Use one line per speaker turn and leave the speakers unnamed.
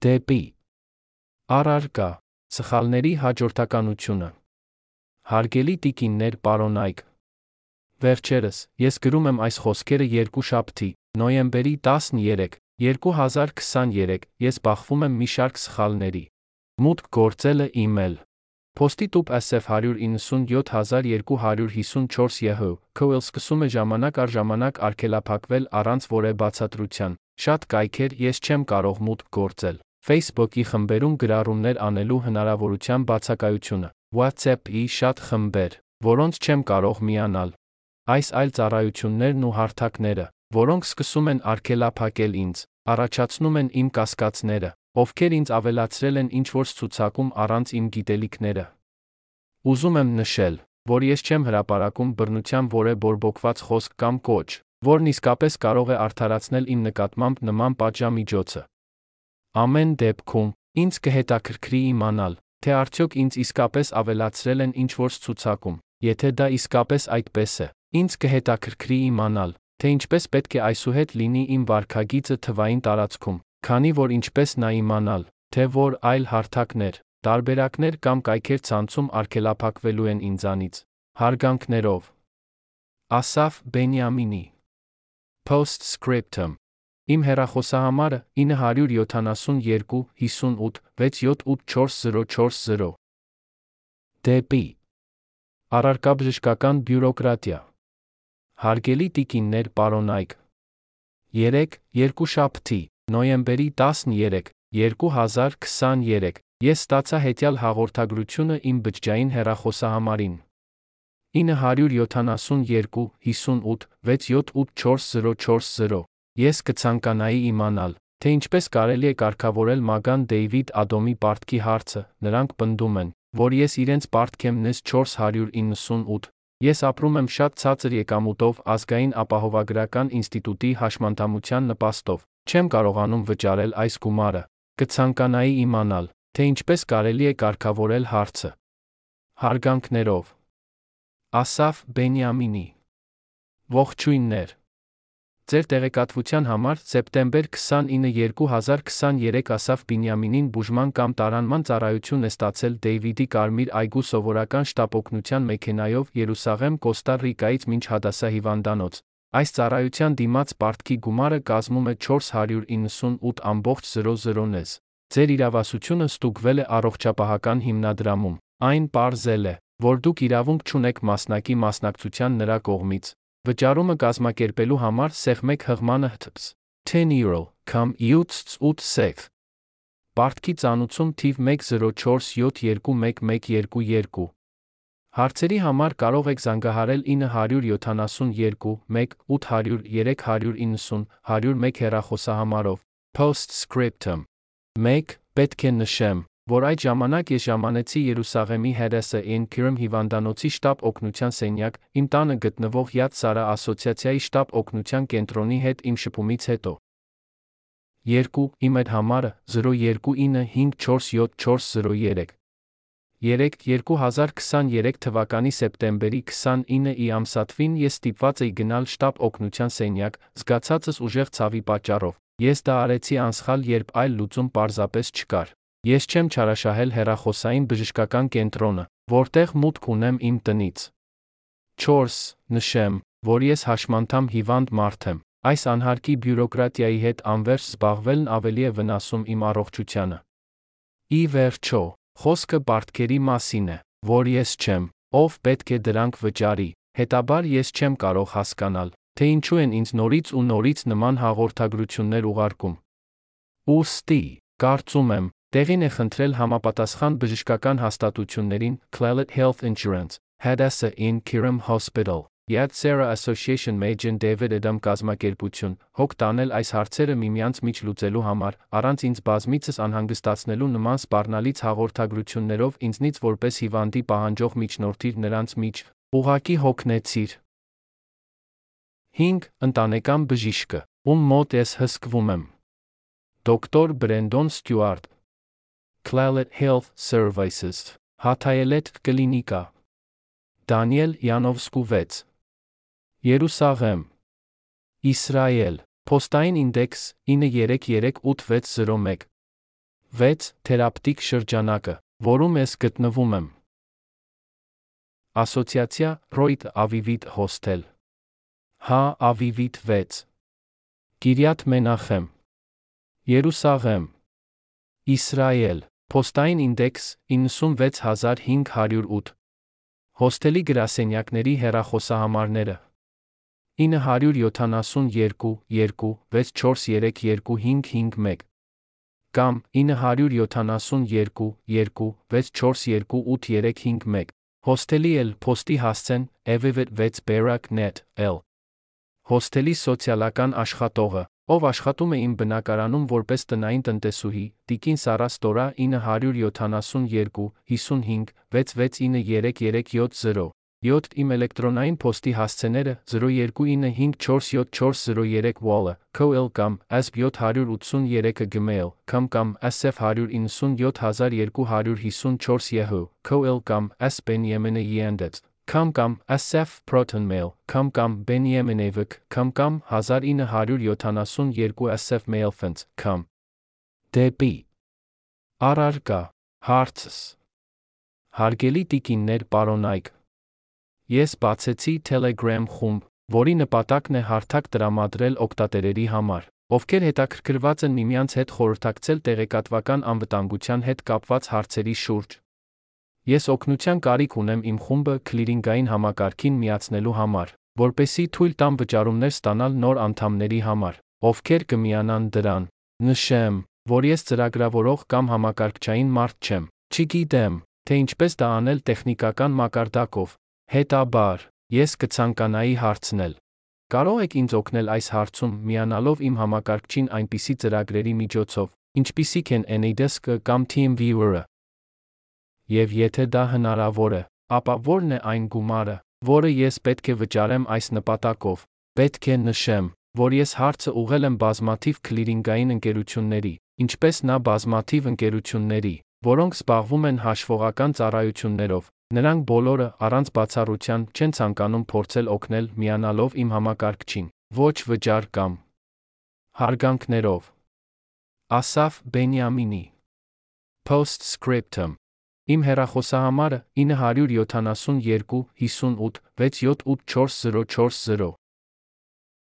Դեպի. Առարկա սխալների հաջորդականությունը Հարգելի տիկիններ պարոնայք Վերջերս ես գրում եմ այս խոսքերը երկու շաբթի, նոյեմբերի 13, 2023, ես բախվում եմ մի շարք սխալների։ Մուտք գործելը email Post-ի տուփ SF 197254 ԵՀ քոել սկսում է ժամանակ առ ժամանակ արգելափակվել առանց որևէ բացատրության։ Շատ կայքեր ես չեմ կարող մուտք գործել։ Facebook-ի խմբերում գրառումներ անելու հնարավորության բացակայությունը, WhatsApp-ի շատ խմբեր, որոնց չեմ կարող միանալ։ Այս այլ ծառայություններն ու հարթակները, որոնք սկսում են արգելափակել ինձ, առաջացնում են իմ կասկածները, ովքեր ինձ ավելացրել են ինչ-որ ցուցակում առանց իմ գիտելիքները։ Ուզում եմ նշել, որ ես չեմ հրապարակում բռնության որևէ բորբոքված խոսք կամ կոչ, որն իսկապես կարող է արդարացնել իմ նկատմամբ նման պատժամիջոցը։ Ամեն դեպքում, ինձ կհետաքրքրի իմանալ, թե արդյոք ինձ իսկապես ավելացրել են ինչ-որ ցուցակում։ Եթե դա իսկապես այդպես է, ինձ կհետաքրքրի իմանալ, թե ինչպես պետք է այսուհետ լինի իմ վարքագիծը թվային տարածքում, քանի որ ինչպես նա իմանալ, թե որ այլ հարթակներ, տարբերակներ կամ կայքեր ցանցում արգելափակվելու են ինձանից։ Հարգանքներով. Ասաֆ Բենյամինի. Postscriptum Իմ հեռախոսահամարը 972 58 6784040 Դեպի Առարկաբժշկական բյուրոկրատիա Հարգելի տիկիններ պարոնայք 3 երկուշաբթի նոյեմբերի 13 2023 ես ստացա հետյալ հաղորդագրությունը իմ բջջային հեռախոսահամարին 972 58 6784040 Ես կցանկանայի իմանալ, թե ինչպես կարելի է կարգավորել Մագան Դեյվիդ Ադոմի պարտքի հարցը։ Նրանք պնդում են, որ ես իրենց պարտք եմ նես 498։ Ես ապրում եմ շատ ցածր եկամուտով ազգային ապահովագրական ինստիտուտի հաշմանդամության նպաստով։ Չեմ կարողանում վճարել այս գումարը։ Կցանկանայի իմանալ, թե ինչպես կարելի է կարգավորել հարցը։ Հարգանքներով. Ասաֆ Բենյամինի. Ողջույններ Ձեր տեղեկատվության համար սեպտեմբեր 29 2023 Ասաֆ Բենյամինին բուժման կամ տարանման ծառայություն է ստացել Դեյվիդի Կարմիր այգու սովորական շտապօգնության մեքենայով Երուսաղեմ Կոստա Ռիկայից մինչ Հադասա հիվանդանոց։ Այս ծառայության դիմաց պարտքի գումարը կազմում է 498.00 նեզ։ Ձեր իրավասությունը ստուգվել է առողջապահական հիմնադրամում։ Այն ողրզել է, որ դուք իրավունք չունեք մասնակի մասնակցության նրա կողմից, Վճարումը կազմակերպելու համար սեղմեք հղմանը հթփս 10 euro կամ 7.8 sec Պարտքի ծանուցում թիվ 104721112 Հարցերի համար կարող եք զանգահարել 972 1 800 390 101 հեռախոսահամարով. Postscriptum. 1 պետք է նշեմ որ այդ ժամանակ ես ժամանեցի Երուսաղեմի Հերեսը Էնքյուրմ հիվանդանոցի շտապ օգնության սենյակ, իմ տանը գտնվող Yad Sara ասոցիացիայի շտապ օգնության կենտրոնի հետ իմ շփումից հետո։ 2. Իմ այդ համարը 029547403 3. 2023 թվականի սեպտեմբերի 29-ի ամսաթվին ես ստիպված էի գնալ շտապ օգնության սենյակ, զգացածս ուժեղ ցավի պատճառով։ Ես դա արեցի անսխալ, երբ այլ լուծում պարզապես չկար։ Ես չեմ չարաշահել հերախոսային բժշկական կենտրոնը, որտեղ մուտք ունեմ իմ տնից։ 4. Նշեմ, որ ես հաշմանդամ հիվանդ մարդ եմ։ Այս անհարկի բյուրոկրատիայի հետ անվերջ զբաղվելն ավելի է վնասում իմ առողջությանը։ Ի վերջո, խոսքը բարդքերի մասին է, որ ես չեմ, ով պետք է դրանք վճարի, հետաբար ես չեմ կարող հասկանալ, թե ինչու են ինձ նորից ու նորից նման հաղորդագրություններ ուղարկում։ Ոստի, կարծում եմ, տեղին է խնդրել համապատասխան բժշկական հաստատություններին Cleveland Health Insurance, Hadassah in Kiram Hospital, Yad Sarah Association Major David Adam կազմակերպություն, հոգ տանել այս հարցերը միմյանց միջ լուծելու համար, առանց ինձ բազմիցս անհանգստացնելու նման սպառնալից հաղորդագրություններով ինձնից որպես հիվանդի պահանջող միջնորդիր նրանց միջ, ուղակի հոգնեցիր։ 5. Ընտանեկան բժիշկը, ում մոտ ես հսկվում եմ։ Դոկտոր Բրենդոն Ստյուարտ Clallet Health Services Հաթայելետ կլինիկա Դանիել Յանովսկու 6 Երուսաղեմ Իսրայել Փոստային ինդեքս 933801 6. Թերապտիկ շրջանակը, որում ես գտնվում եմ։ Ասոցիացիա Ռոյդ Ավիվիտ հոսթել։ Հա Ավիվիտ 6։ Կիրյատ Մենախեմ։ Երուսաղեմ։ Իսրայել։ Փոստային ինդեքս 96508։ Հոստելի գրասենյակների հեռախոսահամարները. 972 2 64325551 կամ 972 2 642851 Հոստելի էլ փոստի հասցեն evivet 6 berak.net l Հոստելի սոցիալական աշխատողը ով աշխատում է իմ բնակարանում որպես տնային տնտեսուհի, Տիկին Սարա Ստորա 972 55 6693370 7 իմ էլեկտրոնային փոստի հասցեները 0295474403 Wall-ը, KOL կամ ASP783-ը Gmail, կամ կամ SF197254 Yahoo, KOL կամ S Benjamin Yandex, կամ կամ SF Proton Mail, կամ կամ Benjaminavik, կամ կամ 1972 SF Mailfence, կամ Դեպի Արարկա Հարցս Հարգելի տիկիններ պարոնայք Ես բացեցի Telegram խումբ, որի նպատակն է հարթակ տրամադրել օգտատերերի համար, ովքեր հետաքրքրված են միմյանց հետ խորհրդակցել տեղեկատվական անվտանգության հետ կապված հարցերի շուրջ։ Ես օգնության կարիք ունեմ իմ խումբը քլիրինգային համակարգին միացնելու համար, որպեսզի թույլ տամ վճարումներ ստանալ նոր անդամների համար, ովքեր կմիանան դրան։ Նշեմ, որ ես ծրագրավորող կամ համակարգչային մարդ չեմ, չգիտեմ, թե ինչպես դա անել տեխնիկական մակարդակով, Հետաբար, ես կցանկանայի հարցնել։ Կարող եք ինձ օգնել այս հարցում միանալով իմ համակարգչին այնպիսի ծրագրերի միջոցով, ինչպիսիք են AnyDesk կամ TeamViewer-ը։ Եվ եթե դա հնարավոր է, ապա ո՞րն է այն գումարը, որը ես պետք է վճարեմ այս նպատակով։ Պետք է նշեմ, որ ես հարցը ուղղել եմ բազմաթիվ քլիրինգային ընկերությունների, ինչպես նա բազմաթիվ ընկերությունների, որոնք զբաղվում են հաշվողական ծառայություններով, Նրանք բոլորը առանց բացառության չեն ցանկանում փորձել օգնել միանալով իմ համակարգչին, ոչ վճար կամ հարգանքներով։ Ասաֆ Բենյամինի. Postscriptum Իմ հեռախոսահամարը 972 58 6784040